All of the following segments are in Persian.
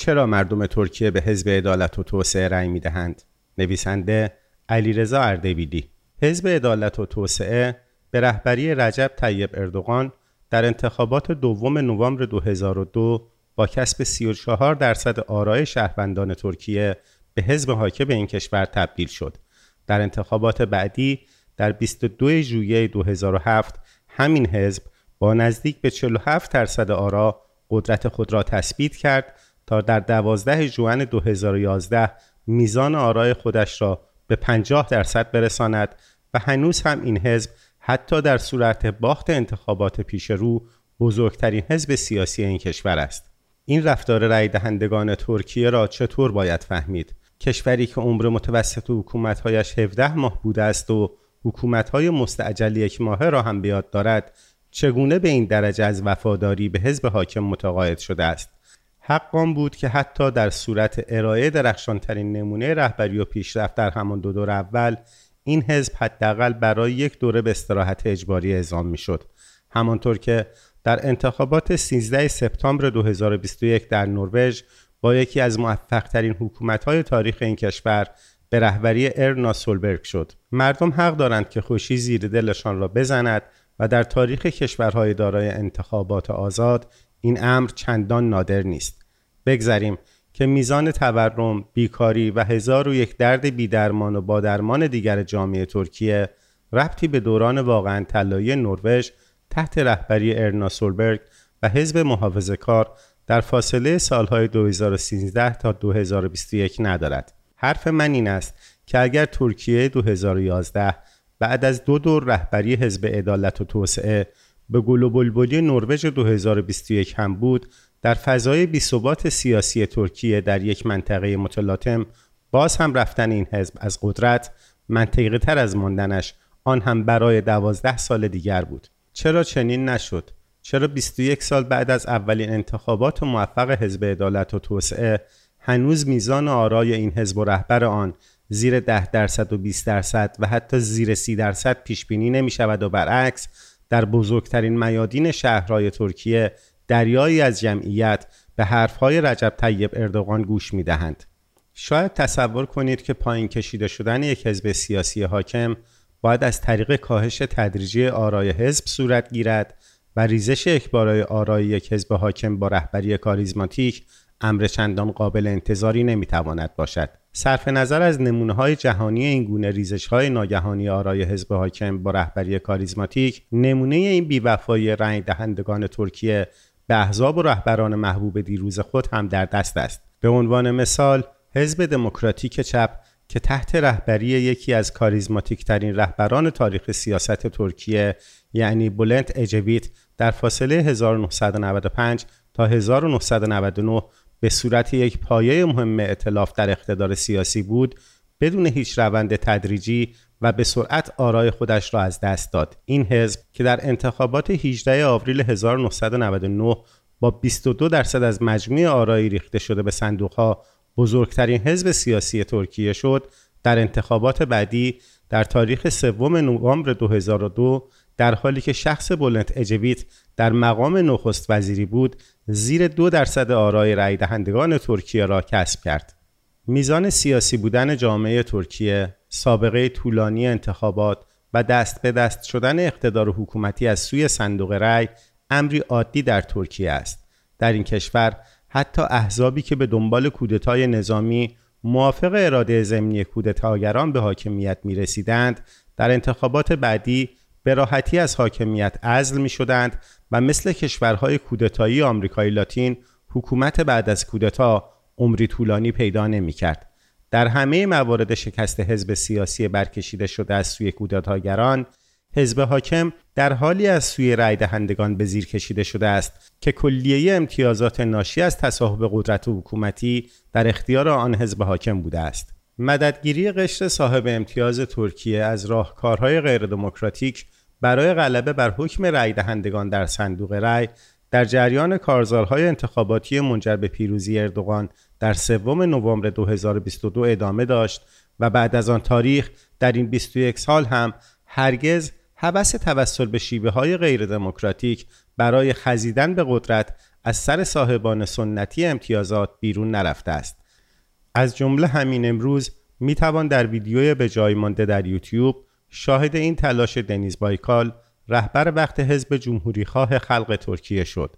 چرا مردم ترکیه به حزب عدالت و توسعه رأی می‌دهند نویسنده علیرضا اردبیلی حزب عدالت و توسعه به رهبری رجب طیب اردوغان در انتخابات دوم نوامبر 2002 با کسب 34 درصد آرای شهروندان ترکیه به حزب حاکم این کشور تبدیل شد. در انتخابات بعدی در 22 ژوئیه 2007 همین حزب با نزدیک به 47 درصد آرا قدرت خود را تثبیت کرد تا در 12 ژوئن 2011 میزان آرای خودش را به 50 درصد برساند و هنوز هم این حزب حتی در صورت باخت انتخابات پیش رو بزرگترین حزب سیاسی این کشور است. این رفتار رای دهندگان ترکیه را چطور باید فهمید؟ کشوری که عمر متوسط حکومتهایش 17 ماه بوده است و حکومتهای مستعجل یک ماهه را هم بیاد دارد چگونه به این درجه از وفاداری به حزب حاکم متقاعد شده است حقان بود که حتی در صورت ارائه درخشانترین نمونه رهبری و پیشرفت در همان دو دور اول این حزب حداقل برای یک دوره به استراحت اجباری اعزام می‌شد. همانطور که در انتخابات 13 سپتامبر 2021 در نروژ با یکی از موفقترین حکومت‌های تاریخ این کشور به رهبری ارنا سولبرگ شد. مردم حق دارند که خوشی زیر دلشان را بزند و در تاریخ کشورهای دارای انتخابات آزاد این امر چندان نادر نیست. بگذریم که میزان تورم، بیکاری و هزار و یک درد بیدرمان و با درمان دیگر جامعه ترکیه ربطی به دوران واقعا طلایی نروژ تحت رهبری ارنا سولبرگ و حزب محافظه کار در فاصله سالهای 2013 تا 2021 ندارد. حرف من این است که اگر ترکیه 2011 بعد از دو دور رهبری حزب عدالت و توسعه به گل و بلبلی نروژ 2021 هم بود در فضای بیثبات سیاسی ترکیه در یک منطقه متلاطم باز هم رفتن این حزب از قدرت منطقه تر از ماندنش آن هم برای دوازده سال دیگر بود. چرا چنین نشد؟ چرا 21 سال بعد از اولین انتخابات و موفق حزب عدالت و توسعه هنوز میزان آرای این حزب و رهبر آن زیر 10 درصد و 20 درصد و حتی زیر 30 درصد پیش بینی نمی شود و برعکس در بزرگترین میادین شهرهای ترکیه دریایی از جمعیت به حرفهای رجب طیب اردوغان گوش می دهند. شاید تصور کنید که پایین کشیده شدن یک حزب سیاسی حاکم باید از طریق کاهش تدریجی آرای حزب صورت گیرد و ریزش اکبارای آرای یک حزب حاکم با رهبری کاریزماتیک امر چندان قابل انتظاری نمی‌تواند باشد. صرف نظر از نمونه های جهانی این گونه ریزش های ناگهانی آرای حزب حاکم با رهبری کاریزماتیک نمونه این بیوفایی رنگ دهندگان ترکیه به احزاب و رهبران محبوب دیروز خود هم در دست است. به عنوان مثال حزب دموکراتیک چپ که تحت رهبری یکی از کاریزماتیک ترین رهبران تاریخ سیاست ترکیه یعنی بولنت اجویت در فاصله 1995 تا 1999 به صورت یک پایه مهم اطلاف در اقتدار سیاسی بود بدون هیچ روند تدریجی و به سرعت آرای خودش را از دست داد این حزب که در انتخابات 18 آوریل 1999 با 22 درصد از مجموع آرایی ریخته شده به صندوقها بزرگترین حزب سیاسی ترکیه شد در انتخابات بعدی در تاریخ سوم نوامبر 2002 در حالی که شخص بلند اجویت در مقام نخست وزیری بود زیر دو درصد آرای رای دهندگان ترکیه را کسب کرد. میزان سیاسی بودن جامعه ترکیه، سابقه طولانی انتخابات و دست به دست شدن اقتدار حکومتی از سوی صندوق رای امری عادی در ترکیه است. در این کشور حتی احزابی که به دنبال کودتای نظامی موافق اراده ضمنی کودتاگران به حاکمیت می رسیدند در انتخابات بعدی به راحتی از حاکمیت عزل می شدند و مثل کشورهای کودتایی آمریکای لاتین حکومت بعد از کودتا عمری طولانی پیدا نمی کرد. در همه موارد شکست حزب سیاسی برکشیده شده از سوی کودتاگران حزب حاکم در حالی از سوی رای دهندگان به زیر کشیده شده است که کلیه امتیازات ناشی از تصاحب قدرت حکومتی در اختیار آن حزب حاکم بوده است. مددگیری قشر صاحب امتیاز ترکیه از راهکارهای غیردموکراتیک برای غلبه بر حکم رای دهندگان در صندوق رای در جریان کارزارهای انتخاباتی منجر به پیروزی اردوغان در سوم نوامبر 2022 ادامه داشت و بعد از آن تاریخ در این 21 سال هم هرگز هوس توسل به شیوه های غیر دموکراتیک برای خزیدن به قدرت از سر صاحبان سنتی امتیازات بیرون نرفته است. از جمله همین امروز می توان در ویدیوی به جای مانده در یوتیوب شاهد این تلاش دنیز بایکال رهبر وقت حزب جمهوری خواه خلق ترکیه شد.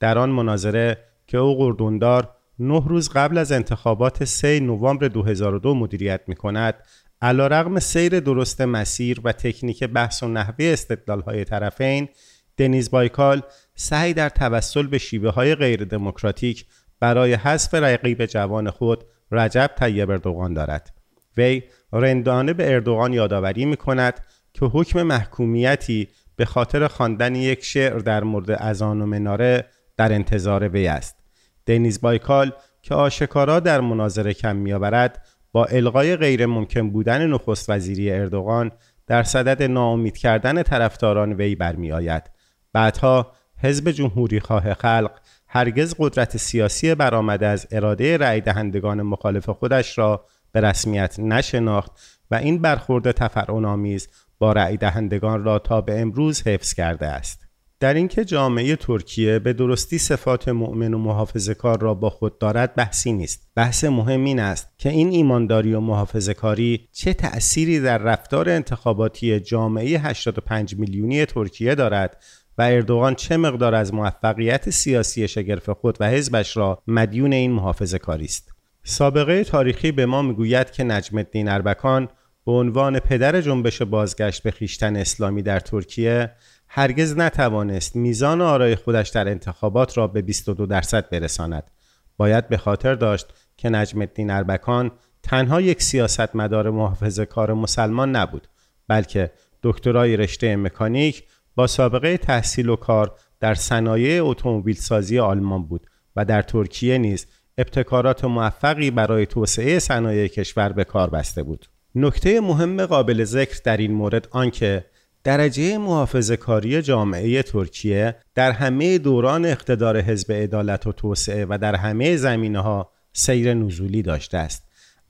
در آن مناظره که او قردوندار نه روز قبل از انتخابات 3 نوامبر 2002 مدیریت می کند علا رغم سیر درست مسیر و تکنیک بحث و نحوه استدلال های طرفین دنیز بایکال سعی در توسل به شیوه های غیر دموکراتیک برای حذف رقیب جوان خود رجب طیب اردوغان دارد. وی رندانه به اردوغان یادآوری می کند که حکم محکومیتی به خاطر خواندن یک شعر در مورد ازان و مناره در انتظار وی است. دنیز بایکال که آشکارا در مناظره کم میآورد با القای غیر ممکن بودن نخست وزیری اردوغان در صدد ناامید کردن طرفداران وی برمیآید. بعدها حزب جمهوری خواه خلق هرگز قدرت سیاسی برآمده از اراده رأی دهندگان مخالف خودش را به رسمیت نشناخت و این برخورد تفرعنآمیز با رأی دهندگان را تا به امروز حفظ کرده است. در اینکه جامعه ترکیه به درستی صفات مؤمن و محافظه کار را با خود دارد بحثی نیست. بحث مهم این است که این ایمانداری و محافظه کاری چه تأثیری در رفتار انتخاباتی جامعه 85 میلیونی ترکیه دارد و اردوغان چه مقدار از موفقیت سیاسی شگرف خود و حزبش را مدیون این محافظه کاری است؟ سابقه تاریخی به ما می‌گوید که نجم الدین اربکان به عنوان پدر جنبش بازگشت به خیشتن اسلامی در ترکیه هرگز نتوانست میزان آرای خودش در انتخابات را به 22 درصد برساند. باید به خاطر داشت که نجم الدین اربکان تنها یک سیاستمدار محافظه کار مسلمان نبود بلکه دکترای رشته مکانیک با سابقه تحصیل و کار در صنایع اتومبیل سازی آلمان بود و در ترکیه نیز ابتکارات موفقی برای توسعه صنایع کشور به کار بسته بود. نکته مهم قابل ذکر در این مورد آنکه درجه محافظه کاری جامعه ترکیه در همه دوران اقتدار حزب عدالت و توسعه و در همه زمینه ها سیر نزولی داشته است.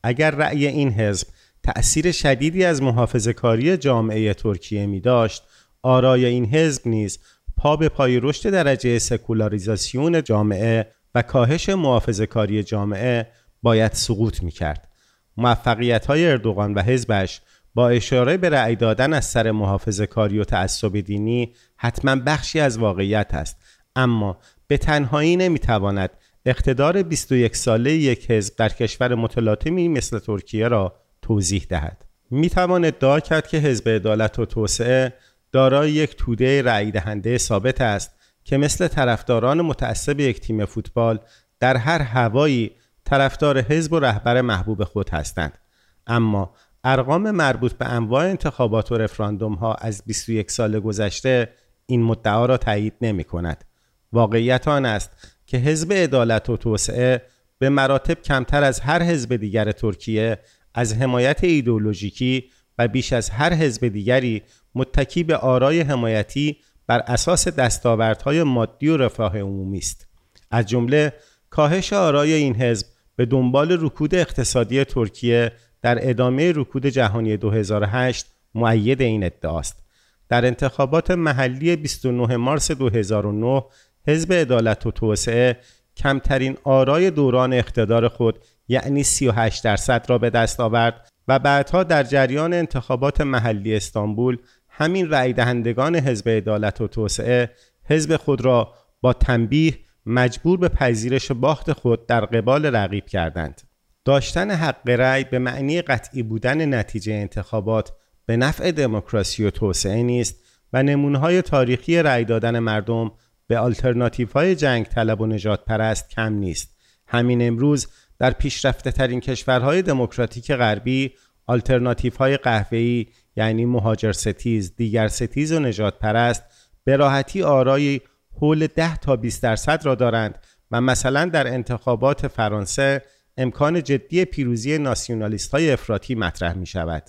اگر رأی این حزب تأثیر شدیدی از محافظه کاری جامعه ترکیه می داشت، آرای این حزب نیز پا به پای رشد درجه سکولاریزاسیون جامعه و کاهش محافظه کاری جامعه باید سقوط می کرد. موفقیت های اردوغان و حزبش با اشاره به رأی دادن از سر محافظه کاری و تعصب دینی حتما بخشی از واقعیت است. اما به تنهایی نمی‌تواند اقتدار 21 ساله یک حزب در کشور متلاطمی مثل ترکیه را توضیح دهد. می توان ادعا کرد که حزب عدالت و توسعه دارای یک توده رأی دهنده ثابت است که مثل طرفداران متعصب یک تیم فوتبال در هر هوایی طرفدار حزب و رهبر محبوب خود هستند. اما ارقام مربوط به انواع انتخابات و رفراندوم ها از 21 سال گذشته این مدعا را تایید نمی کند. واقعیت آن است که حزب عدالت و توسعه به مراتب کمتر از هر حزب دیگر ترکیه از حمایت ایدولوژیکی و بیش از هر حزب دیگری متکی به آرای حمایتی بر اساس دستاوردهای مادی و رفاه عمومی است از جمله کاهش آرای این حزب به دنبال رکود اقتصادی ترکیه در ادامه رکود جهانی 2008 معید این ادعاست در انتخابات محلی 29 مارس 2009 حزب عدالت و توسعه کمترین آرای دوران اقتدار خود یعنی 38 درصد را به دست آورد و بعدها در جریان انتخابات محلی استانبول همین رأی دهندگان حزب عدالت و توسعه حزب خود را با تنبیه مجبور به پذیرش باخت خود در قبال رقیب کردند. داشتن حق رأی به معنی قطعی بودن نتیجه انتخابات به نفع دموکراسی و توسعه نیست و نمونه‌های تاریخی رأی دادن مردم به آلترناتیو های جنگ طلب و نژاد پرست کم نیست. همین امروز در پیشرفته ترین کشورهای دموکراتیک غربی آلترناتیو های قهوه‌ای یعنی مهاجر ستیز، دیگر ستیز و نژاد پرست به راحتی آرای حول 10 تا 20 درصد را دارند و مثلا در انتخابات فرانسه امکان جدی پیروزی ناسیونالیست های افراطی مطرح می شود.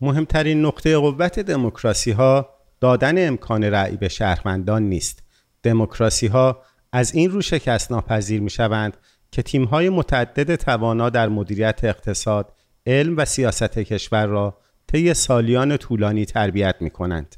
مهمترین نقطه قوت دموکراسی ها دادن امکان رأی به شهروندان نیست. دموکراسی ها از این رو شکست ناپذیر می شوند که تیم های متعدد توانا در مدیریت اقتصاد، علم و سیاست کشور را طی سالیان طولانی تربیت می کنند.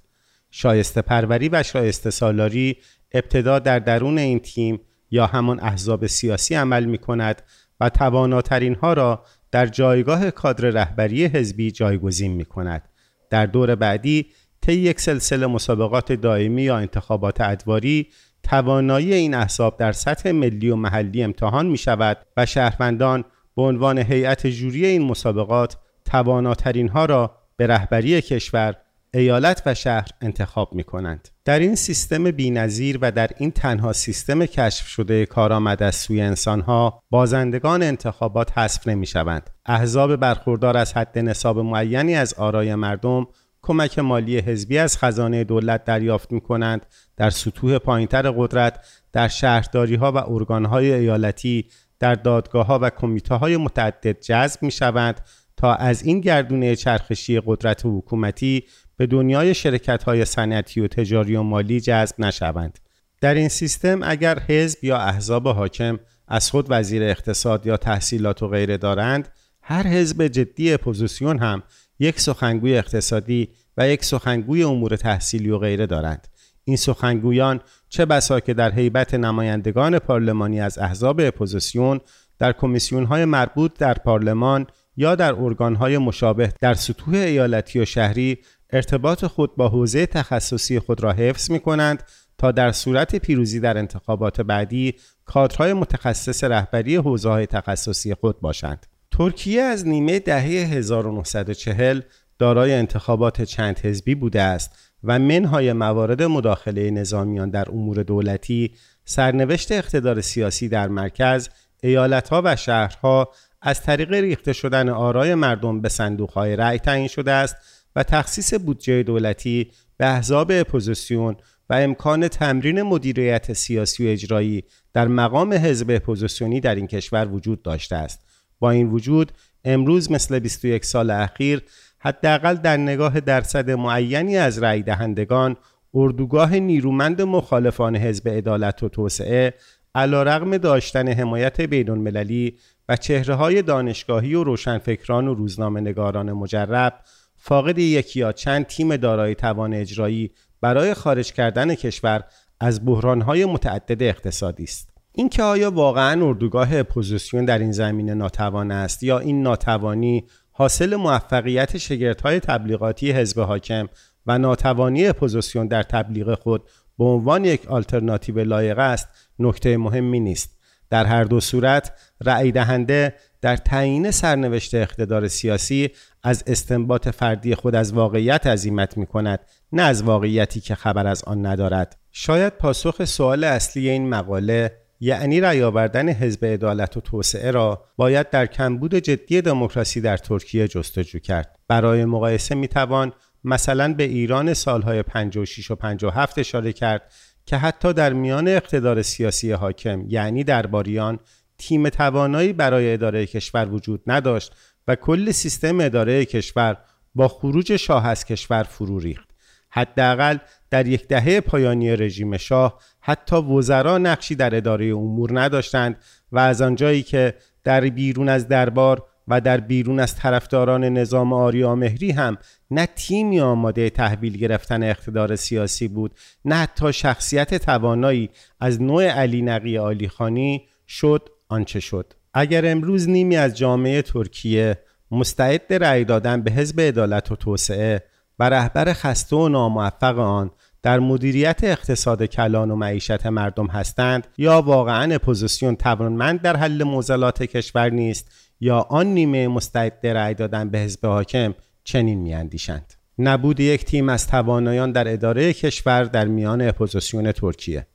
شایسته پروری و شایسته سالاری ابتدا در درون این تیم یا همان احزاب سیاسی عمل می کند و تواناترین ها را در جایگاه کادر رهبری حزبی جایگزین می کند. در دور بعدی طی یک سلسله مسابقات دائمی یا انتخابات ادواری توانایی این احزاب در سطح ملی و محلی امتحان می شود و شهروندان به عنوان هیئت جوری این مسابقات تواناترین ها را به رهبری کشور ایالت و شهر انتخاب می کنند. در این سیستم بینظیر و در این تنها سیستم کشف شده کارآمد از سوی انسانها بازندگان انتخابات حذف نمی شوند. احزاب برخوردار از حد نصاب معینی از آرای مردم کمک مالی حزبی از خزانه دولت دریافت می کنند در سطوح پایینتر قدرت در شهرداری ها و ارگان های ایالتی در دادگاه ها و کمیته های متعدد جذب می شوند تا از این گردونه چرخشی قدرت حکومتی به دنیای شرکت های صنعتی و تجاری و مالی جذب نشوند. در این سیستم اگر حزب یا احزاب حاکم از خود وزیر اقتصاد یا تحصیلات و غیره دارند هر حزب جدی اپوزیسیون هم یک سخنگوی اقتصادی و یک سخنگوی امور تحصیلی و غیره دارند این سخنگویان چه بسا که در هیبت نمایندگان پارلمانی از احزاب اپوزیسیون در کمیسیون های مربوط در پارلمان یا در ارگانهای مشابه در سطوح ایالتی و شهری ارتباط خود با حوزه تخصصی خود را حفظ می کنند تا در صورت پیروزی در انتخابات بعدی کادرهای متخصص رهبری حوزه های تخصصی خود باشند. ترکیه از نیمه دهه 1940 دارای انتخابات چند حزبی بوده است و منهای موارد مداخله نظامیان در امور دولتی سرنوشت اقتدار سیاسی در مرکز ایالتها و شهرها از طریق ریخته شدن آرای مردم به صندوقهای رأی تعیین شده است و تخصیص بودجه دولتی به احزاب اپوزیسیون و امکان تمرین مدیریت سیاسی و اجرایی در مقام حزب اپوزیسیونی در این کشور وجود داشته است. با این وجود امروز مثل 21 سال اخیر حداقل در نگاه درصد معینی از رأی دهندگان اردوگاه نیرومند مخالفان حزب عدالت و توسعه علیرغم داشتن حمایت بین المللی و چهره های دانشگاهی و روشنفکران و روزنامه نگاران مجرب فاقد یکی یا چند تیم دارای توان اجرایی برای خارج کردن کشور از بحرانهای متعدد اقتصادی است. اینکه آیا واقعا اردوگاه اپوزیسیون در این زمینه ناتوان است یا این ناتوانی حاصل موفقیت شگردهای تبلیغاتی حزب حاکم و ناتوانی اپوزیسیون در تبلیغ خود به عنوان یک آلترناتیو لایق است نکته مهمی نیست. در هر دو صورت رأی دهنده در تعیین سرنوشت اقتدار سیاسی از استنباط فردی خود از واقعیت عزیمت می کند نه از واقعیتی که خبر از آن ندارد. شاید پاسخ سوال اصلی این مقاله یعنی رأی آوردن حزب عدالت و توسعه را باید در کمبود جدی دموکراسی در ترکیه جستجو کرد. برای مقایسه می توان مثلا به ایران سالهای 56 و 57 اشاره کرد که حتی در میان اقتدار سیاسی حاکم یعنی درباریان تیم توانایی برای اداره کشور وجود نداشت و کل سیستم اداره کشور با خروج شاه از کشور فرو ریخت. حداقل در یک دهه پایانی رژیم شاه حتی وزرا نقشی در اداره امور نداشتند و از آنجایی که در بیرون از دربار و در بیرون از طرفداران نظام آریا مهری هم نه تیمی آماده تحویل گرفتن اقتدار سیاسی بود نه حتی شخصیت توانایی از نوع علینقی عالیخانی شد آنچه شد. اگر امروز نیمی از جامعه ترکیه مستعد رأی دادن به حزب عدالت و توسعه و رهبر خسته و ناموفق آن در مدیریت اقتصاد کلان و معیشت مردم هستند یا واقعا اپوزیسیون توانمند در حل معضلات کشور نیست یا آن نیمه مستعد رأی دادن به حزب حاکم چنین میاندیشند. نبود یک تیم از توانایان در اداره کشور در میان اپوزیسیون ترکیه.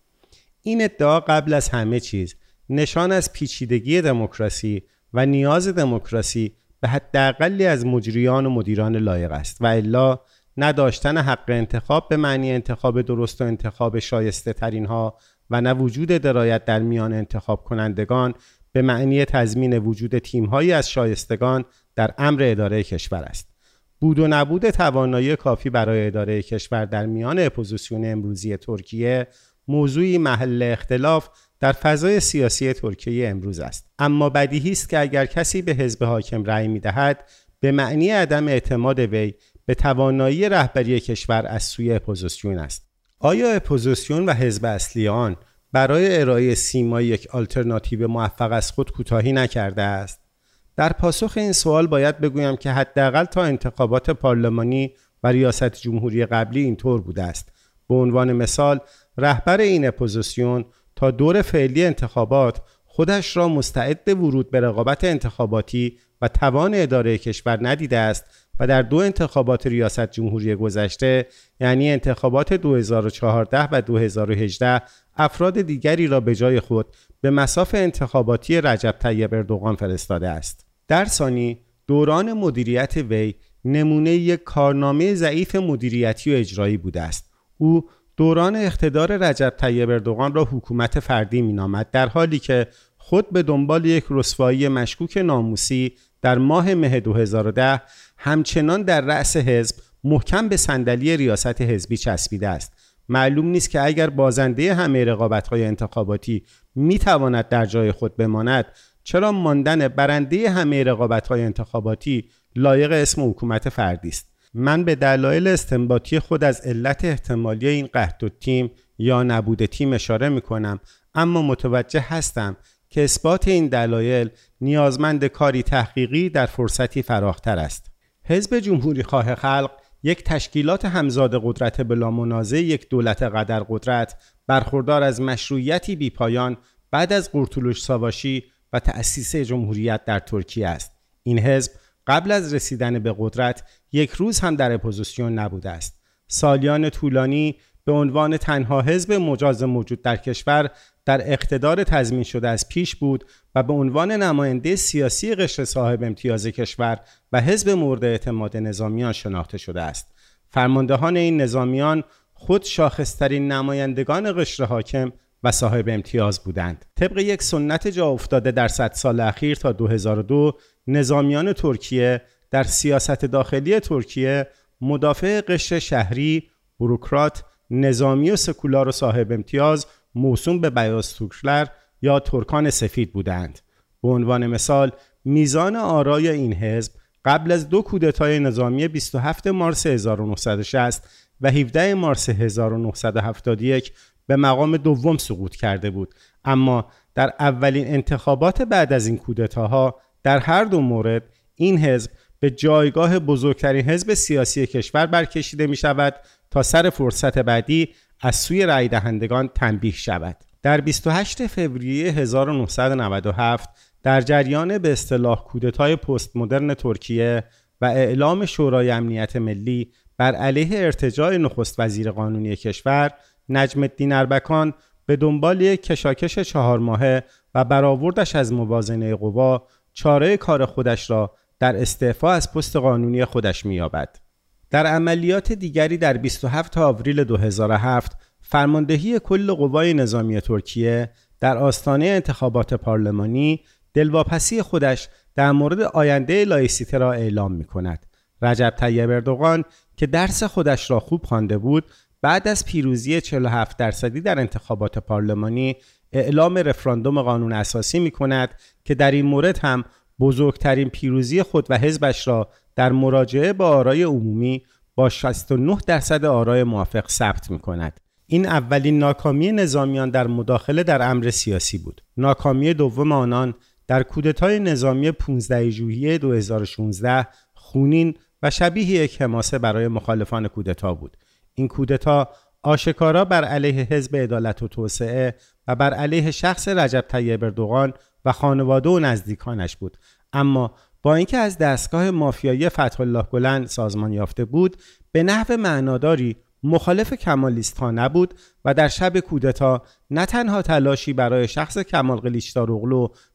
این ادعا قبل از همه چیز نشان از پیچیدگی دموکراسی و نیاز دموکراسی به حداقلی از مجریان و مدیران لایق است و الا نه داشتن حق انتخاب به معنی انتخاب درست و انتخاب شایسته ترین ها و نه وجود درایت در میان انتخاب کنندگان به معنی تضمین وجود تیمهایی از شایستگان در امر اداره کشور است. بود و نبود توانایی کافی برای اداره کشور در میان اپوزیسیون امروزی ترکیه موضوعی محل اختلاف در فضای سیاسی ترکیه امروز است. اما بدیهی است که اگر کسی به حزب حاکم رأی می‌دهد به معنی عدم اعتماد وی به توانایی رهبری کشور از سوی اپوزیسیون است. آیا اپوزیسیون و حزب اصلی آن برای ارائه سیمای یک آلترناتیو موفق از خود کوتاهی نکرده است؟ در پاسخ این سوال باید بگویم که حداقل تا انتخابات پارلمانی و ریاست جمهوری قبلی اینطور بوده است. به عنوان مثال رهبر این اپوزیسیون دور فعلی انتخابات خودش را مستعد ورود به رقابت انتخاباتی و توان اداره کشور ندیده است و در دو انتخابات ریاست جمهوری گذشته یعنی انتخابات 2014 و 2018 افراد دیگری را به جای خود به مساف انتخاباتی رجب طیب اردوغان فرستاده است. در ثانی دوران مدیریت وی نمونه یک کارنامه ضعیف مدیریتی و اجرایی بوده است. او دوران اقتدار رجب طیب اردوغان را حکومت فردی مینامد در حالی که خود به دنبال یک رسوایی مشکوک ناموسی در ماه مه 2010 همچنان در رأس حزب محکم به صندلی ریاست حزبی چسبیده است. معلوم نیست که اگر بازنده همه رقابت‌های انتخاباتی می‌تواند در جای خود بماند چرا ماندن برنده همه رقابت‌های انتخاباتی لایق اسم حکومت فردی است؟ من به دلایل استنباطی خود از علت احتمالی این قحط و تیم یا نبود تیم اشاره می کنم اما متوجه هستم که اثبات این دلایل نیازمند کاری تحقیقی در فرصتی فراختر است. حزب جمهوری خواه خلق یک تشکیلات همزاد قدرت بلا منازع یک دولت قدر قدرت برخوردار از مشروعیتی بیپایان بعد از قرتولوش ساواشی و تأسیس جمهوریت در ترکیه است. این حزب قبل از رسیدن به قدرت یک روز هم در اپوزیسیون نبوده است. سالیان طولانی به عنوان تنها حزب مجاز موجود در کشور در اقتدار تضمین شده از پیش بود و به عنوان نماینده سیاسی قشر صاحب امتیاز کشور و حزب مورد اعتماد نظامیان شناخته شده است. فرماندهان این نظامیان خود شاخصترین نمایندگان قشر حاکم و صاحب امتیاز بودند. طبق یک سنت جا افتاده در صد سال اخیر تا 2002 نظامیان ترکیه در سیاست داخلی ترکیه مدافع قشر شهری، بروکرات، نظامی و سکولار و صاحب امتیاز موسوم به بیاز توکلر یا ترکان سفید بودند. به عنوان مثال میزان آرای این حزب قبل از دو کودتای نظامی 27 مارس 1960 و 17 مارس 1971 به مقام دوم سقوط کرده بود اما در اولین انتخابات بعد از این کودتاها در هر دو مورد این حزب به جایگاه بزرگترین حزب سیاسی کشور برکشیده می شود تا سر فرصت بعدی از سوی رای دهندگان تنبیه شود. در 28 فوریه 1997 در جریان به اصطلاح کودتای پست مدرن ترکیه و اعلام شورای امنیت ملی بر علیه ارتجاع نخست وزیر قانونی کشور نجم الدین اربکان به دنبال یک کشاکش چهار ماهه و برآوردش از موازنه قوا چاره کار خودش را در استعفا از پست قانونی خودش می‌یابد. در عملیات دیگری در 27 آوریل 2007 فرماندهی کل قوای نظامی ترکیه در آستانه انتخابات پارلمانی دلواپسی خودش در مورد آینده لایسیته را اعلام می کند. رجب طیب اردوغان که درس خودش را خوب خوانده بود بعد از پیروزی 47 درصدی در انتخابات پارلمانی اعلام رفراندوم قانون اساسی می کند که در این مورد هم بزرگترین پیروزی خود و حزبش را در مراجعه با آرای عمومی با 69 درصد آرای موافق ثبت می کند. این اولین ناکامی نظامیان در مداخله در امر سیاسی بود. ناکامی دوم آنان در کودتای نظامی 15 ژوئیه 2016 خونین و شبیه یک حماسه برای مخالفان کودتا بود. این کودتا آشکارا بر علیه حزب عدالت و توسعه و بر علیه شخص رجب طیب اردوغان و خانواده و نزدیکانش بود. اما با اینکه از دستگاه مافیایی فتح الله گلن سازمان یافته بود به نحو معناداری مخالف کمالیست ها نبود و در شب کودتا نه تنها تلاشی برای شخص کمال قلیچدار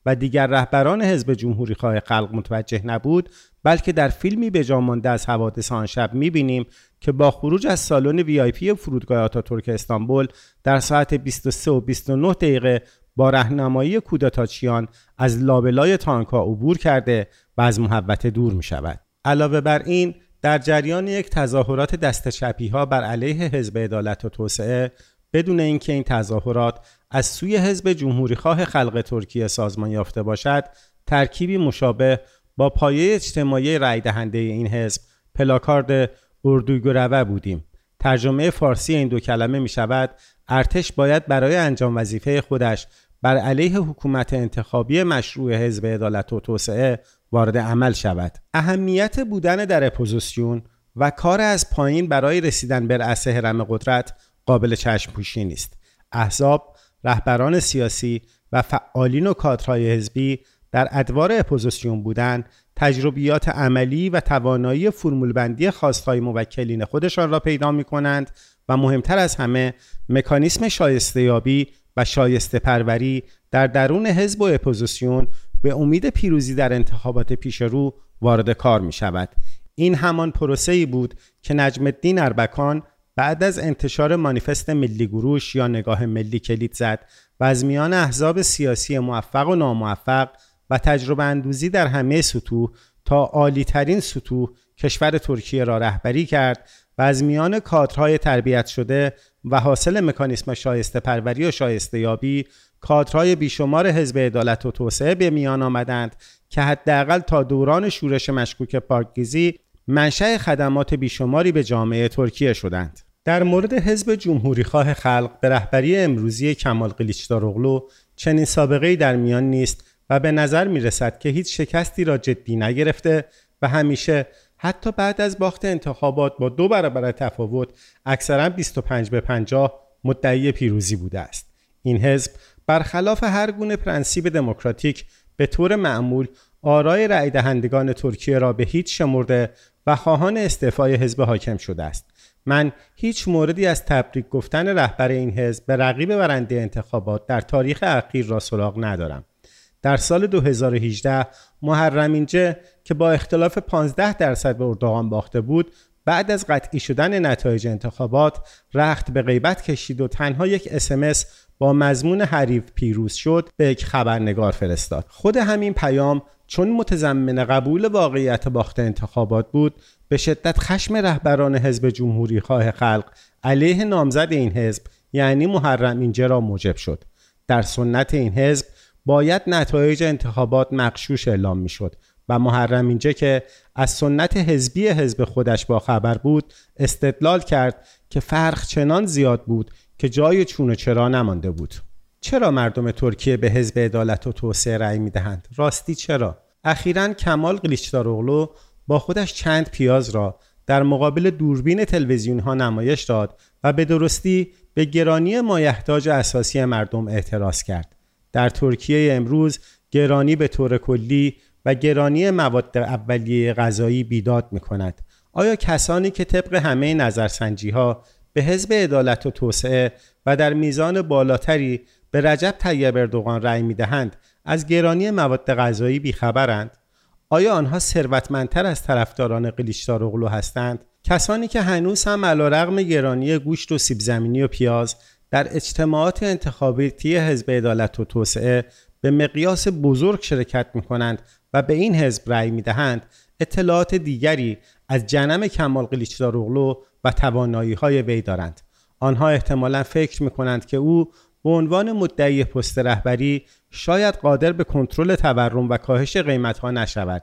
و دیگر رهبران حزب جمهوری خواه خلق متوجه نبود بلکه در فیلمی به مانده از حوادث آن شب می‌بینیم که با خروج از سالن وی آی پی فرودگاه ترک استانبول در ساعت 23 و 29 دقیقه با رهنمایی کودتاچیان از لابلای تانکا عبور کرده و از محوطه دور می شود. علاوه بر این در جریان یک تظاهرات دست چپی ها بر علیه حزب عدالت و توسعه بدون اینکه این تظاهرات از سوی حزب جمهوری خواه خلق ترکیه سازمان یافته باشد ترکیبی مشابه با پایه اجتماعی رای دهنده این حزب پلاکارد Ordu göreve بودیم. ترجمه فارسی این دو کلمه می شود ارتش باید برای انجام وظیفه خودش بر علیه حکومت انتخابی مشروع حزب عدالت و توسعه وارد عمل شود. اهمیت بودن در اپوزیسیون و کار از پایین برای رسیدن به رأس هرم قدرت قابل چشم پوشی نیست. احزاب رهبران سیاسی و فعالین و کادرهای حزبی در ادوار اپوزیسیون بودن تجربیات عملی و توانایی فرمولبندی خواستهای موکلین خودشان را پیدا می کنند و مهمتر از همه مکانیسم شایسته یابی و شایسته پروری در درون حزب و اپوزیسیون به امید پیروزی در انتخابات پیش رو وارد کار می شود. این همان پروسه بود که نجم الدین اربکان بعد از انتشار مانیفست ملی گروش یا نگاه ملی کلید زد و از میان احزاب سیاسی موفق و ناموفق و تجربه اندوزی در همه سطوح تا عالی ترین سطوح کشور ترکیه را رهبری کرد و از میان کادرهای تربیت شده و حاصل مکانیسم شایسته پروری و شایسته یابی کادرهای بیشمار حزب عدالت و توسعه به میان آمدند که حداقل تا دوران شورش مشکوک پاکگیزی منشأ خدمات بیشماری به جامعه ترکیه شدند. در مورد حزب جمهوریخواه خلق به رهبری امروزی کمال قلیچداروغلو چنین سابقه در میان نیست و به نظر می رسد که هیچ شکستی را جدی نگرفته و همیشه حتی بعد از باخت انتخابات با دو برابر تفاوت اکثرا 25 به 50 مدعی پیروزی بوده است. این حزب برخلاف هر گونه پرنسیب دموکراتیک به طور معمول آرای رأی دهندگان ترکیه را به هیچ شمرده و خواهان استعفای حزب حاکم شده است. من هیچ موردی از تبریک گفتن رهبر این حزب به رقیب برنده انتخابات در تاریخ اخیر را سراغ ندارم. در سال 2018 محرم اینجه که با اختلاف 15 درصد به اردوغان باخته بود بعد از قطعی شدن نتایج انتخابات رخت به غیبت کشید و تنها یک اسمس با مضمون حریف پیروز شد به یک خبرنگار فرستاد. خود همین پیام چون متضمن قبول واقعیت باخت انتخابات بود به شدت خشم رهبران حزب جمهوری خواه خلق علیه نامزد این حزب یعنی محرم اینجا را موجب شد. در سنت این حزب باید نتایج انتخابات مقشوش اعلام می‌شد و محرم اینجا که از سنت حزبی حزب خودش با خبر بود استدلال کرد که فرق چنان زیاد بود که جای چون و چرا نمانده بود. چرا مردم ترکیه به حزب عدالت و توسعه رأی می‌دهند؟ راستی چرا؟ اخیرا کمال قلیچداروغلو با خودش چند پیاز را در مقابل دوربین تلویزیون ها نمایش داد و به درستی به گرانی مایحتاج اساسی مردم اعتراض کرد. در ترکیه امروز گرانی به طور کلی و گرانی مواد اولیه غذایی بیداد می کند. آیا کسانی که طبق همه نظرسنجی ها به حزب عدالت و توسعه و در میزان بالاتری به رجب طیب اردوغان رأی می دهند از گرانی مواد غذایی بیخبرند؟ آیا آنها ثروتمندتر از طرفداران قلیشدار اغلو هستند؟ کسانی که هنوز هم علیرغم گرانی گوشت و سیب زمینی و پیاز در اجتماعات انتخاباتی حزب عدالت و توسعه به مقیاس بزرگ شرکت می کنند و به این حزب رأی می دهند اطلاعات دیگری از جنم کمال قلیچداروغلو و توانایی های وی دارند. آنها احتمالا فکر می کنند که او به عنوان مدعی پست رهبری شاید قادر به کنترل تورم و کاهش قیمت ها نشود.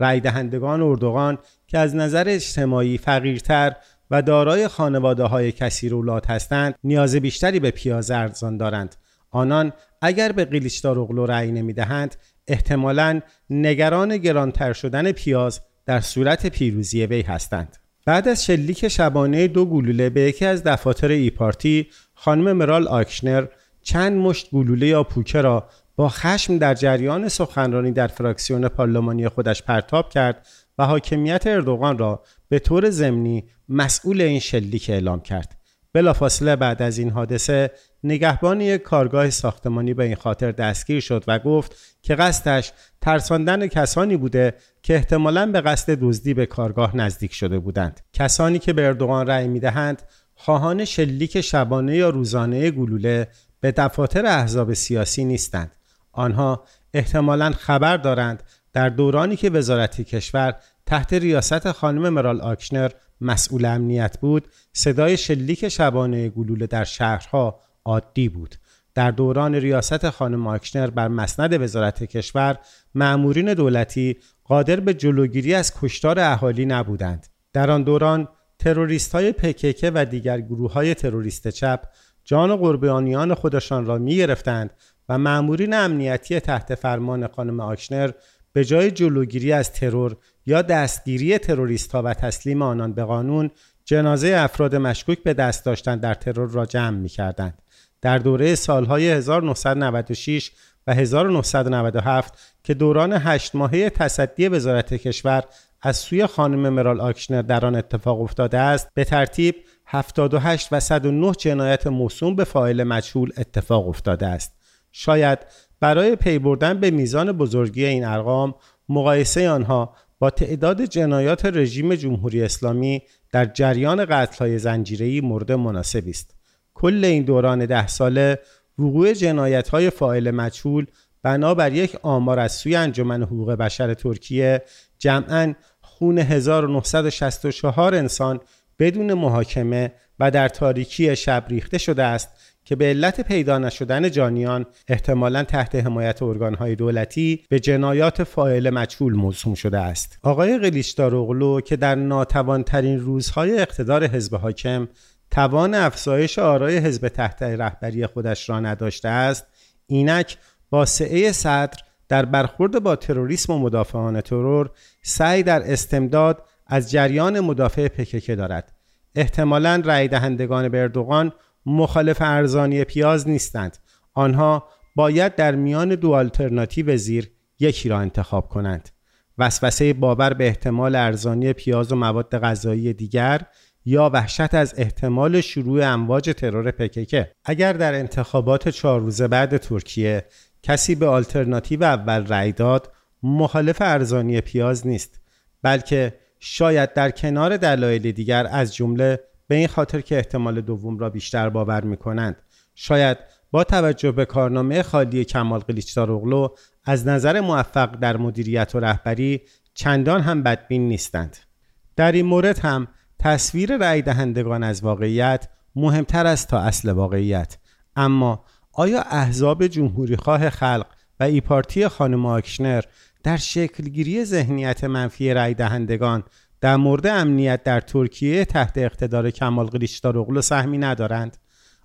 رأی دهندگان اردوغان که از نظر اجتماعی فقیرتر و دارای خانواده های کثیر اولاد هستند نیاز بیشتری به پیاز ارزان دارند. آنان اگر به قلیچدار اغلو رأی نمی‌دهند احتمالا نگران گرانتر شدن پیاز در صورت پیروزی وی هستند. بعد از شلیک شبانه دو گلوله به یکی از دفاتر ای پارتی خانم مرال آکشنر چند مشت گلوله یا پوکه را با خشم در جریان سخنرانی در فراکسیون پارلمانی خودش پرتاب کرد و حاکمیت اردوغان را به طور ضمنی مسئول این شلیک اعلام کرد. بلافاصله بعد از این حادثه نگهبان یک کارگاه ساختمانی به این خاطر دستگیر شد و گفت که قصدش ترساندن کسانی بوده که احتمالا به قصد دزدی به کارگاه نزدیک شده بودند. کسانی که به اردوغان رأی می‌دهند خواهان شلیک شبانه یا روزانه گلوله به دفاتر احزاب سیاسی نیستند. آنها احتمالا خبر دارند در دورانی که وزارت کشور تحت ریاست خانم مرال آکشنر مسئول امنیت بود صدای شلیک شبانه گلوله در شهرها عادی بود. در دوران ریاست خانم آکشنر بر مسند وزارت کشور مأمورین دولتی قادر به جلوگیری از کشتار اهالی نبودند. در آن دوران تروریست های پککه و دیگر گروه های تروریست چپ جان قربانیان خودشان را می گرفتند و مأمورین امنیتی تحت فرمان خانم آکشنر به جای جلوگیری از ترور یا دستگیری تروریست ها و تسلیم آنان به قانون جنازه افراد مشکوک به دست داشتن در ترور را جمع می کردند. در دوره سالهای 1996 و 1997 که دوران هشت ماهه تصدی وزارت کشور از سوی خانم مرال آکشنر در آن اتفاق افتاده است به ترتیب 78 و 109 جنایت موسوم به فاعل مجهول اتفاق افتاده است شاید برای پی بردن به میزان بزرگی این ارقام مقایسه آنها با تعداد جنایات رژیم جمهوری اسلامی در جریان قتل‌های زنجیره‌ای مورد مناسبی است. کل این دوران ده ساله وقوع جنایت های فاعل مجهول بنابر یک آمار از سوی انجمن حقوق بشر ترکیه جمعا خون 1964 انسان بدون محاکمه و در تاریکی شب ریخته شده است که به علت پیدا نشدن جانیان احتمالا تحت حمایت ارگانهای دولتی به جنایات فاعل مجهول موسوم شده است. آقای قلیشدار که در ناتوانترین روزهای اقتدار حزب حاکم توان افزایش آرای حزب تحت رهبری خودش را نداشته است اینک با سعه صدر در برخورد با تروریسم و مدافعان ترور سعی در استمداد از جریان مدافع پککه دارد. احتمالا رأی دهندگان به اردوغان مخالف ارزانی پیاز نیستند. آنها باید در میان دو آلترناتیو زیر یکی را انتخاب کنند. وسوسه باور به احتمال ارزانی پیاز و مواد غذایی دیگر یا وحشت از احتمال شروع امواج ترور پککه اگر در انتخابات چهار روزه بعد ترکیه کسی به آلترناتیو اول رأی داد مخالف ارزانی پیاز نیست بلکه شاید در کنار دلایل دیگر از جمله به این خاطر که احتمال دوم را بیشتر باور می کنند شاید با توجه به کارنامه خالی کمال قلیچدار از نظر موفق در مدیریت و رهبری چندان هم بدبین نیستند. در این مورد هم تصویر رأی دهندگان از واقعیت مهمتر است تا اصل واقعیت. اما آیا احزاب جمهوریخواه خلق و ایپارتی خانم آکشنر در شکلگیری ذهنیت منفی رأی دهندگان در مورد امنیت در ترکیه تحت اقتدار کمال قلیچداروغلو سهمی ندارند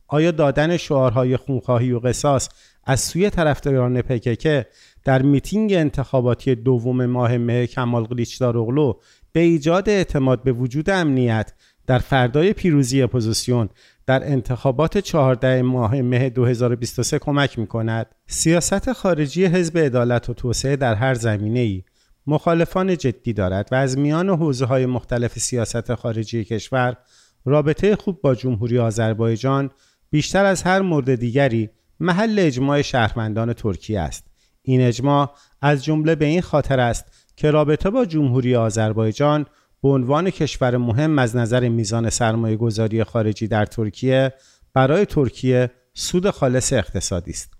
آیا دادن شعارهای خونخواهی و قصاص از سوی طرفداران پککه در میتینگ انتخاباتی دوم ماه مه کمال قلیچداروغلو به ایجاد اعتماد به وجود امنیت در فردای پیروزی اپوزیسیون در انتخابات 14 ماه مه 2023 کمک می کند. سیاست خارجی حزب عدالت و توسعه در هر زمینه ای مخالفان جدی دارد و از میان حوزه های مختلف سیاست خارجی کشور رابطه خوب با جمهوری آذربایجان بیشتر از هر مورد دیگری محل اجماع شهروندان ترکیه است. این اجماع از جمله به این خاطر است که رابطه با جمهوری آذربایجان به عنوان کشور مهم از نظر میزان سرمایه گذاری خارجی در ترکیه برای ترکیه سود خالص اقتصادی است.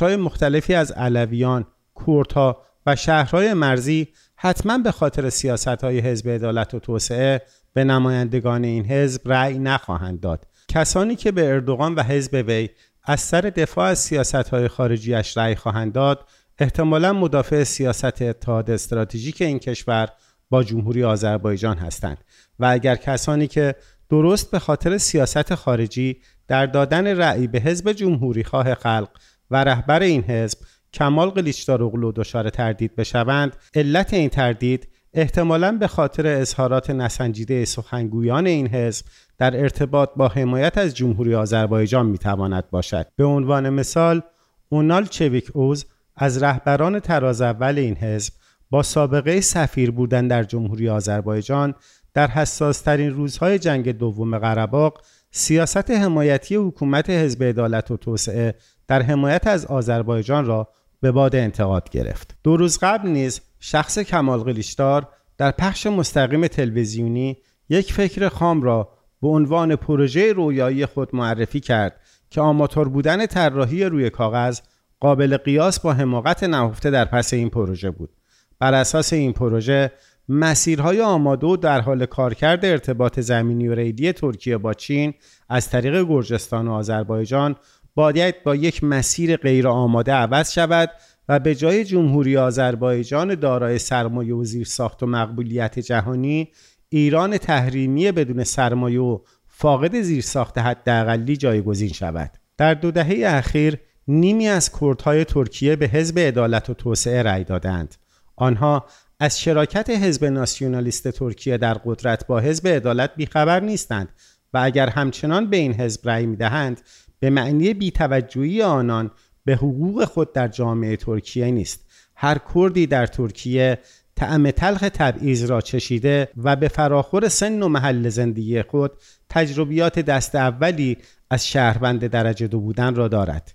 های مختلفی از علویان، کوردها و شهرهای مرزی حتما به خاطر سیاست های حزب عدالت و توسعه به نمایندگان این حزب رأی نخواهند داد. کسانی که به اردوغان و حزب وی از سر دفاع از سیاست های خارجیش رأی خواهند داد احتمالا مدافع سیاست اتحاد استراتژیک این کشور با جمهوری آذربایجان هستند و اگر کسانی که درست به خاطر سیاست خارجی در دادن رأی به حزب جمهوری خواه خلق و رهبر این حزب کمال قلیچداروغلو دچار تردید بشوند. علت این تردید احتمالا به خاطر اظهارات نسنجیده سخنگویان این حزب در ارتباط با حمایت از جمهوری آذربایجان می‌تواند باشد. به عنوان مثال اونال چویک اوز از رهبران تراز اول این حزب با سابقه سفیر بودن در جمهوری آذربایجان در حساسترین روزهای جنگ دوم قرهباغ سیاست حمایتی حکومت حزب عدالت و توسعه در حمایت از آذربایجان را به باد انتقاد گرفت. دو روز قبل نیز شخص کمال قلیشدار در پخش مستقیم تلویزیونی یک فکر خام را به عنوان پروژه رویایی خود معرفی کرد که آماتور بودن طراحی روی کاغذ قابل قیاس با حماقت نهفته در پس این پروژه بود بر اساس این پروژه مسیرهای آماده و در حال کارکرد ارتباط زمینی و ریلی ترکیه با چین از طریق گرجستان و آذربایجان باید با یک مسیر غیر آماده عوض شود و به جای جمهوری آذربایجان دارای سرمایه و ساخت و مقبولیت جهانی ایران تحریمی بدون سرمایه و فاقد زیرساخت حداقلی جایگزین شود. در دو دهه اخیر نیمی از کردهای ترکیه به حزب عدالت و توسعه رأی دادند. آنها از شراکت حزب ناسیونالیست ترکیه در قدرت با حزب عدالت بیخبر نیستند و اگر همچنان به این حزب رأی می‌دهند به معنی بیتوجهی آنان به حقوق خود در جامعه ترکیه نیست. هر کردی در ترکیه طعم تلخ تبعیض را چشیده و به فراخور سن و محل زندگی خود تجربیات دست اولی از شهروند درجه دو بودن را دارد.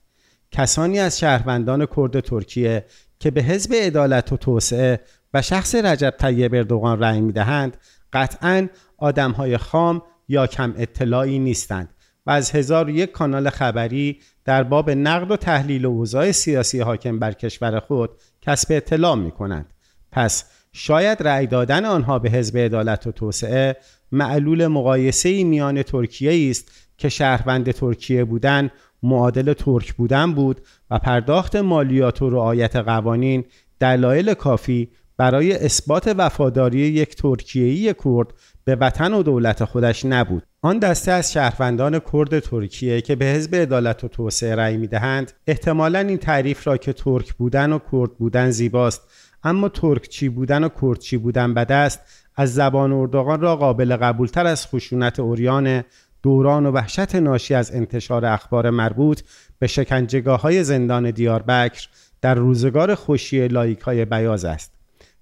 کسانی از شهروندان کرد ترکیه که به حزب عدالت و توسعه و شخص رجب طیب اردوغان رأی می‌دهند قطعا آدمهای خام یا کم اطلاعی نیستند. از هزار یک کانال خبری در باب نقد و تحلیل و اوضاع سیاسی حاکم بر کشور خود کسب اطلاع می کنند. پس شاید رأی دادن آنها به حزب عدالت و توسعه معلول مقایسه میان ترکیه است که شهروند ترکیه بودن معادل ترک بودن بود و پرداخت مالیات و رعایت قوانین دلایل کافی برای اثبات وفاداری یک ترکیه‌ای کرد به وطن و دولت خودش نبود. آن دسته از شهروندان کرد ترکیه که به حزب عدالت و توسعه رأی می‌دهند احتمالا این تعریف را که ترک بودن و کرد بودن زیباست. اما ترکچی بودن و کردچی بودن بد است از زبان اردوغان را قابل قبولتر از خشونت اوریان دوران و وحشت ناشی از انتشار اخبار مربوط به شکنجگاه های زندان دیاربکر در روزگار خوشی لایک های بیاز است.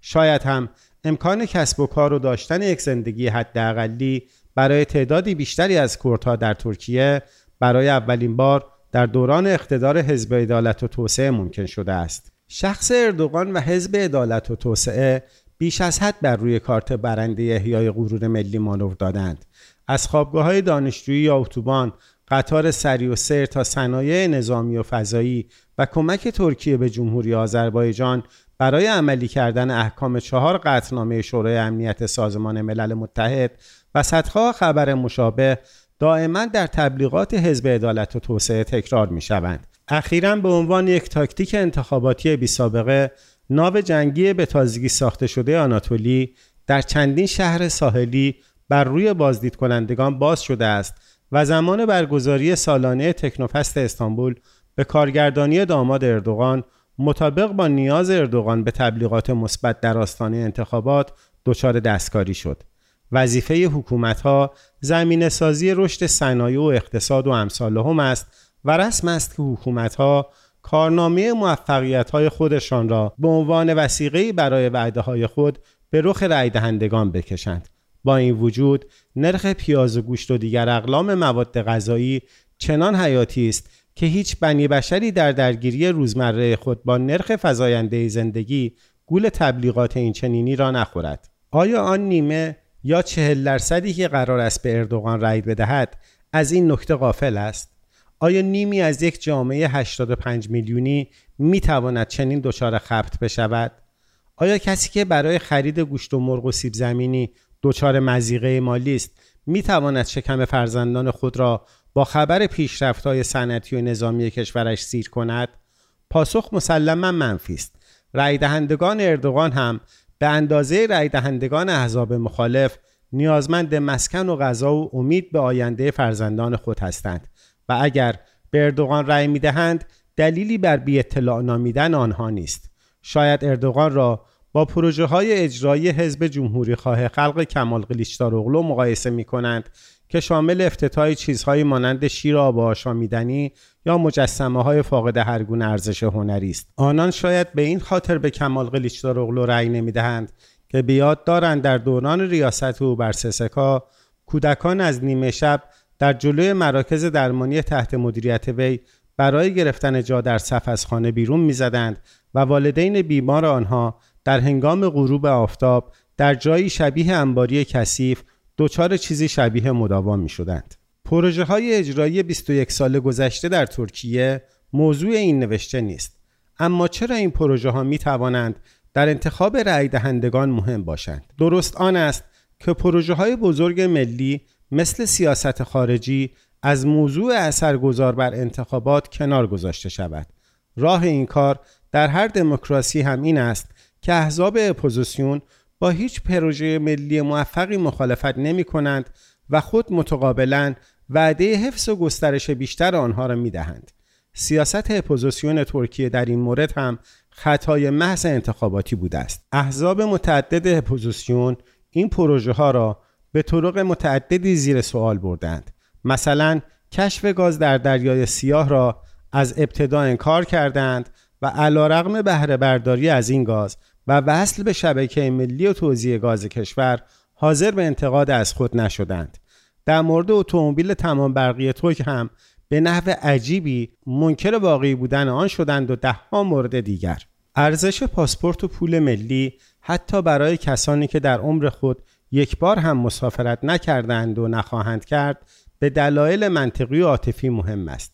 شاید هم امکان کسب و کار و داشتن یک زندگی حداقلی برای تعدادی بیشتری از کردها در ترکیه برای اولین بار در دوران اقتدار حزب عدالت و توسعه ممکن شده است. شخص اردوغان و حزب عدالت و توسعه بیش از حد بر روی کارت برنده احیای غرور ملی مانور دادند. از خوابگاه های دانشجویی یا اتوبان قطار سری و سر تا صنایع نظامی و فضایی و کمک ترکیه به جمهوری آذربایجان برای عملی کردن احکام چهار قطعنامه شورای امنیت سازمان ملل متحد و صدها خبر مشابه دائما در تبلیغات حزب عدالت و توسعه تکرار می شوند. اخیرا به عنوان یک تاکتیک انتخاباتی بی سابقه ناو جنگی به تازگی ساخته شده آناتولی در چندین شهر ساحلی بر روی بازدید کنندگان باز شده است و زمان برگزاری سالانه تکنوفست استانبول به کارگردانی داماد اردوغان مطابق با نیاز اردوغان به تبلیغات مثبت در آستانه انتخابات دچار دستکاری شد. وظیفه حکومت ها زمین سازی رشد صنایع و اقتصاد و امثال هم است و رسم است که حکومت ها کارنامه موفقیت های خودشان را به عنوان وسیقه برای وعده های خود به رخ رای دهندگان بکشند. با این وجود نرخ پیاز و گوشت و دیگر اقلام مواد غذایی چنان حیاتی است که هیچ بنی بشری در درگیری روزمره خود با نرخ فزاینده زندگی گول تبلیغات این چنینی را نخورد. آیا آن نیمه یا چهل درصدی که قرار است به اردوغان رأی بدهد از این نکته غافل است؟ آیا نیمی از یک جامعه 85 میلیونی می تواند چنین دچار خبت بشود؟ آیا کسی که برای خرید گوشت و مرغ و سیب زمینی دچار مزیقه مالی است می تواند شکم فرزندان خود را با خبر پیشرفت های صنعتی و نظامی کشورش سیر کند پاسخ مسلما منفی است. رای دهندگان اردوغان هم به اندازه رای دهندگان احزاب مخالف نیازمند مسکن و غذا و امید به آینده فرزندان خود هستند و اگر به اردوغان رأی می‌دهند دلیلی بر بی اطلاع نامیدن آنها نیست. شاید اردوغان را با پروژه های اجرایی حزب جمهوری خواه خلق کمال قلیچداروغلو مقایسه می کنند که شامل افتتاح چیزهایی مانند شیر آب آشامیدنی یا مجسمه های فاقد هر گونه ارزش هنری است. آنان شاید به این خاطر به کمال قلیچداروغلو رأی نمی‌دهند که بیاد دارند در دوران ریاست او بر سسکا کودکان از نیمه شب در جلوی مراکز درمانی تحت مدیریت وی برای گرفتن جا در صف از خانه بیرون می‌زدند و والدین بیمار آنها در هنگام غروب آفتاب در جایی شبیه انباری کثیف دچار چیزی شبیه مداوام می شدند. پروژه های اجرایی 21 سال گذشته در ترکیه موضوع این نوشته نیست. اما چرا این پروژه ها می توانند در انتخاب رأی دهندگان مهم باشند؟ درست آن است که پروژه های بزرگ ملی مثل سیاست خارجی از موضوع اثرگذار بر انتخابات کنار گذاشته شود. راه این کار در هر دموکراسی هم این است که احزاب اپوزیسیون با هیچ پروژه ملی موفقی مخالفت نمی کنند و خود متقابلا وعده حفظ و گسترش بیشتر آنها را می دهند. سیاست اپوزیسیون ترکیه در این مورد هم خطای محض انتخاباتی بوده است. احزاب متعدد اپوزیسیون این پروژه ها را به طرق متعددی زیر سوال بردند. مثلا کشف گاز در دریای سیاه را از ابتدا انکار کردند و علی‌رغم بهره برداری از این گاز و وصل به شبکه ملی و توزیع گاز کشور حاضر به انتقاد از خود نشدند. در مورد اتومبیل تمام برقی ترک هم به نحو عجیبی منکر واقعی بودن آن شدند و دهها مورد دیگر. ارزش پاسپورت و پول ملی حتی برای کسانی که در عمر خود یک بار هم مسافرت نکردند و نخواهند کرد به دلایل منطقی و عاطفی مهم است.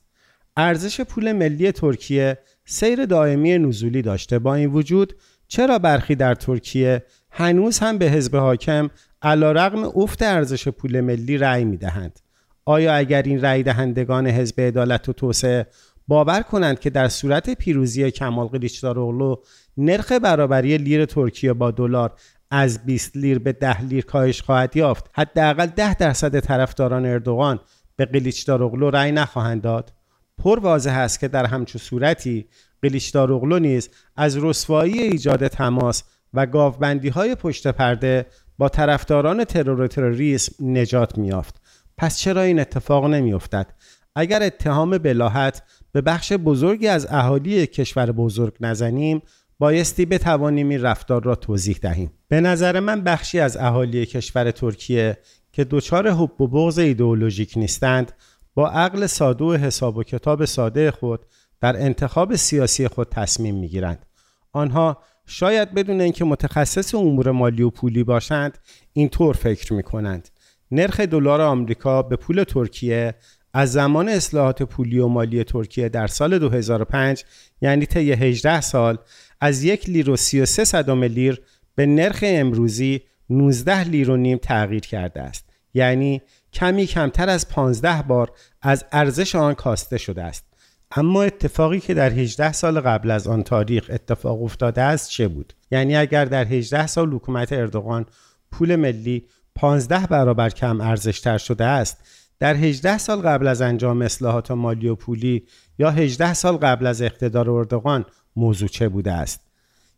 ارزش پول ملی ترکیه سیر دائمی نزولی داشته با این وجود چرا برخی در ترکیه هنوز هم به حزب حاکم علا رقم افت ارزش پول ملی رأی می دهند؟ آیا اگر این رأی دهندگان حزب عدالت و توسعه باور کنند که در صورت پیروزی کمال قلیچداروغلو نرخ برابری لیر ترکیه با دلار از 20 لیر به 10 لیر کاهش خواهد یافت حداقل 10 درصد طرفداران اردوغان به قلیچداروغلو رأی نخواهند داد پر واضح است که در همچون صورتی قلیچداروغلو نیز از رسوایی ایجاد تماس و گاوبندی های پشت پرده با طرفداران ترور و تروریسم نجات میافت پس چرا این اتفاق نمیافتد؟ اگر اتهام بلاحت به بخش بزرگی از اهالی کشور بزرگ نزنیم بایستی بتوانیم این رفتار را توضیح دهیم. به نظر من بخشی از اهالی کشور ترکیه که دچار حب و بغض ایدئولوژیک نیستند با عقل ساده و حساب و کتاب ساده خود در انتخاب سیاسی خود تصمیم می‌گیرند. آنها شاید بدون اینکه متخصص امور مالی و پولی باشند اینطور فکر می کنند نرخ دلار آمریکا به پول ترکیه از زمان اصلاحات پولی و مالی ترکیه در سال 2005 یعنی طی 18 سال از یک لیر و 33 صدم لیر به نرخ امروزی 19 لیر و نیم تغییر کرده است. یعنی کمی کمتر از 15 بار از ارزش آن کاسته شده است. اما اتفاقی که در 18 سال قبل از آن تاریخ اتفاق افتاده است چه بود؟ یعنی اگر در 18 سال حکومت اردوغان پول ملی 15 برابر کم ارزشتر شده است در 18 سال قبل از انجام اصلاحات مالی و پولی یا 18 سال قبل از اقتدار اردوغان موضوع چه بوده است؟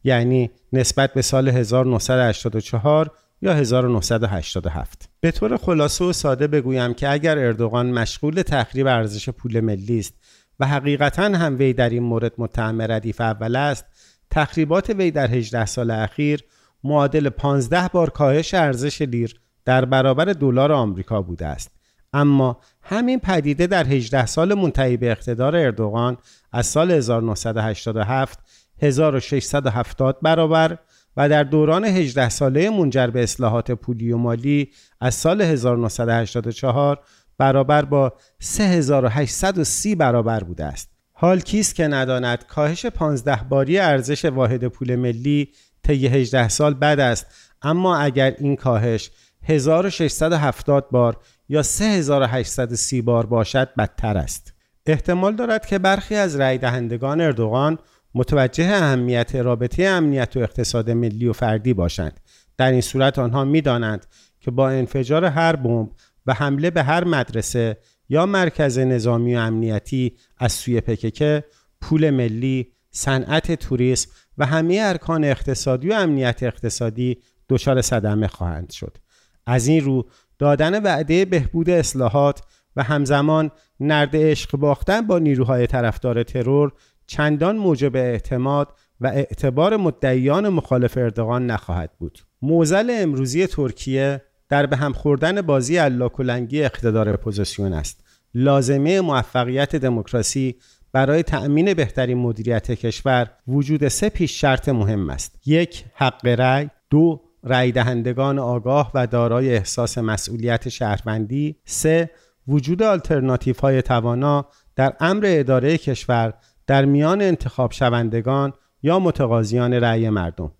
یعنی نسبت به سال 1984 یا 1987 به طور خلاصه و ساده بگویم که اگر اردوغان مشغول تخریب ارزش پول ملی است و حقیقتا هم وی در این مورد متهم ردیف اول است. تخریبات وی در 18 سال اخیر معادل 15 بار کاهش ارزش لیر در برابر دلار آمریکا بوده است. اما همین پدیده در 18 سال منتهی به اقتدار اردوغان از سال 1987 1670 برابر و در دوران 18 ساله منجر به اصلاحات پولی و مالی از سال 1984 برابر با 3830 برابر بوده است. حال کیست که نداند کاهش 15 باری ارزش واحد پول ملی طی 18 سال بد است اما اگر این کاهش 1670 بار یا 3830 بار باشد بدتر است. احتمال دارد که برخی از رای دهندگان اردوغان متوجه اهمیت رابطه امنیت و اقتصاد ملی و فردی باشند. در این صورت آنها می‌دانند که با انفجار هر بمب و حمله به هر مدرسه یا مرکز نظامی و امنیتی از سوی پکک پول ملی، صنعت توریسم و همه ارکان اقتصادی و امنیت اقتصادی دچار صدمه خواهند شد. از این رو دادن وعده بهبود اصلاحات و همزمان نرد عشق باختن با نیروهای طرفدار ترور چندان موجب اعتماد و اعتبار مدعیان مخالف اردوغان نخواهد بود. معضل امروزی ترکیه در به هم خوردن بازی الاکلنگی اقتدار اپوزیسیون است. لازمه موفقیت دموکراسی برای تأمین بهترین مدیریت کشور وجود سه پیش شرط مهم است. یک حق رأی، دو رأی دهندگان آگاه و دارای احساس مسئولیت شهروندی، سه وجود آلترناتیف های توانا در امر اداره کشور در میان انتخاب شوندگان یا متقاضیان رأی مردم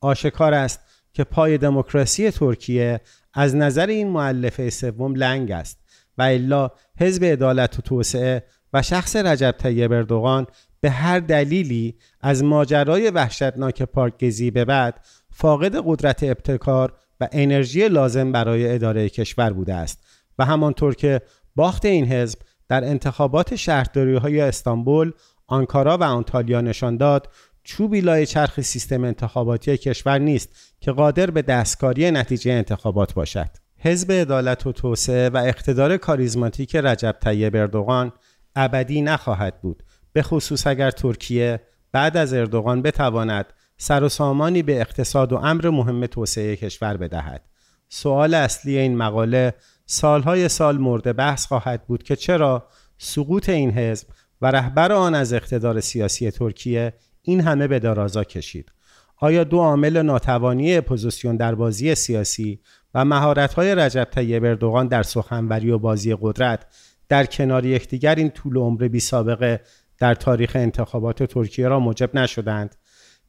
آشکار است که پای دموکراسی ترکیه از نظر این معلفه سوم لنگ است و الا حزب عدالت و توسعه و شخص رجب طیب اردوغان به هر دلیلی از ماجرای وحشتناک پارک گزی به بعد فاقد قدرت ابتکار و انرژی لازم برای اداره کشور بوده است و همانطور که باخت این حزب در انتخابات شهرداری های استانبول، آنکارا و آنتالیا نشان داد چوبی لای چرخ سیستم انتخاباتی کشور نیست که قادر به دستکاری نتیجه انتخابات باشد. حزب عدالت و توسعه و اقتدار کاریزماتیک رجب طیب اردوغان ابدی نخواهد بود به خصوص اگر ترکیه بعد از اردوغان بتواند سر و سامانی به اقتصاد و امر مهم توسعه کشور بدهد سوال اصلی این مقاله سالهای سال مورد بحث خواهد بود که چرا سقوط این حزب و رهبر آن از اقتدار سیاسی ترکیه این همه به درازا کشید. آیا دو عامل ناتوانی اپوزیسیون در بازی سیاسی و مهارت‌های رجب طیب اردوغان در سخنوری و بازی قدرت در کنار یکدیگر این طول عمر بی سابقه در تاریخ انتخابات ترکیه را موجب نشدند؟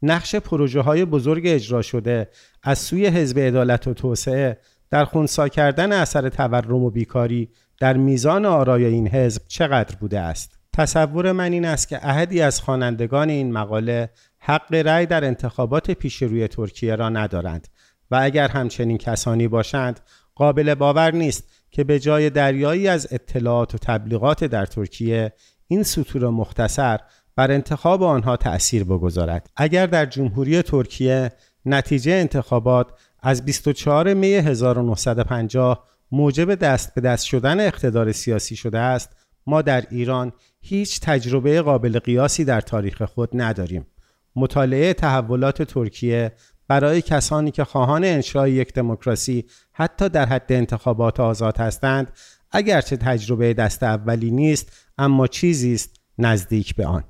نقش پروژه های بزرگ اجرا شده از سوی حزب عدالت و توسعه در خونسا کردن اثر تورم و بیکاری در میزان آرای این حزب چقدر بوده است؟ تصور من این است که احدی از خوانندگان این مقاله حق رأی در انتخابات پیش روی ترکیه را ندارند و اگر همچنین کسانی باشند قابل باور نیست که به جای دریایی از اطلاعات و تبلیغات در ترکیه این سطور مختصر بر انتخاب آنها تأثیر بگذارد. اگر در جمهوری ترکیه نتیجه انتخابات از 24 می 1950 موجب دست به دست شدن اقتدار سیاسی شده است ما در ایران هیچ تجربه قابل قیاسی در تاریخ خود نداریم. مطالعه تحولات ترکیه برای کسانی که خواهان انشای یک دموکراسی حتی در حد انتخابات آزاد هستند اگرچه تجربه دست اولی نیست اما چیزی است نزدیک به آن.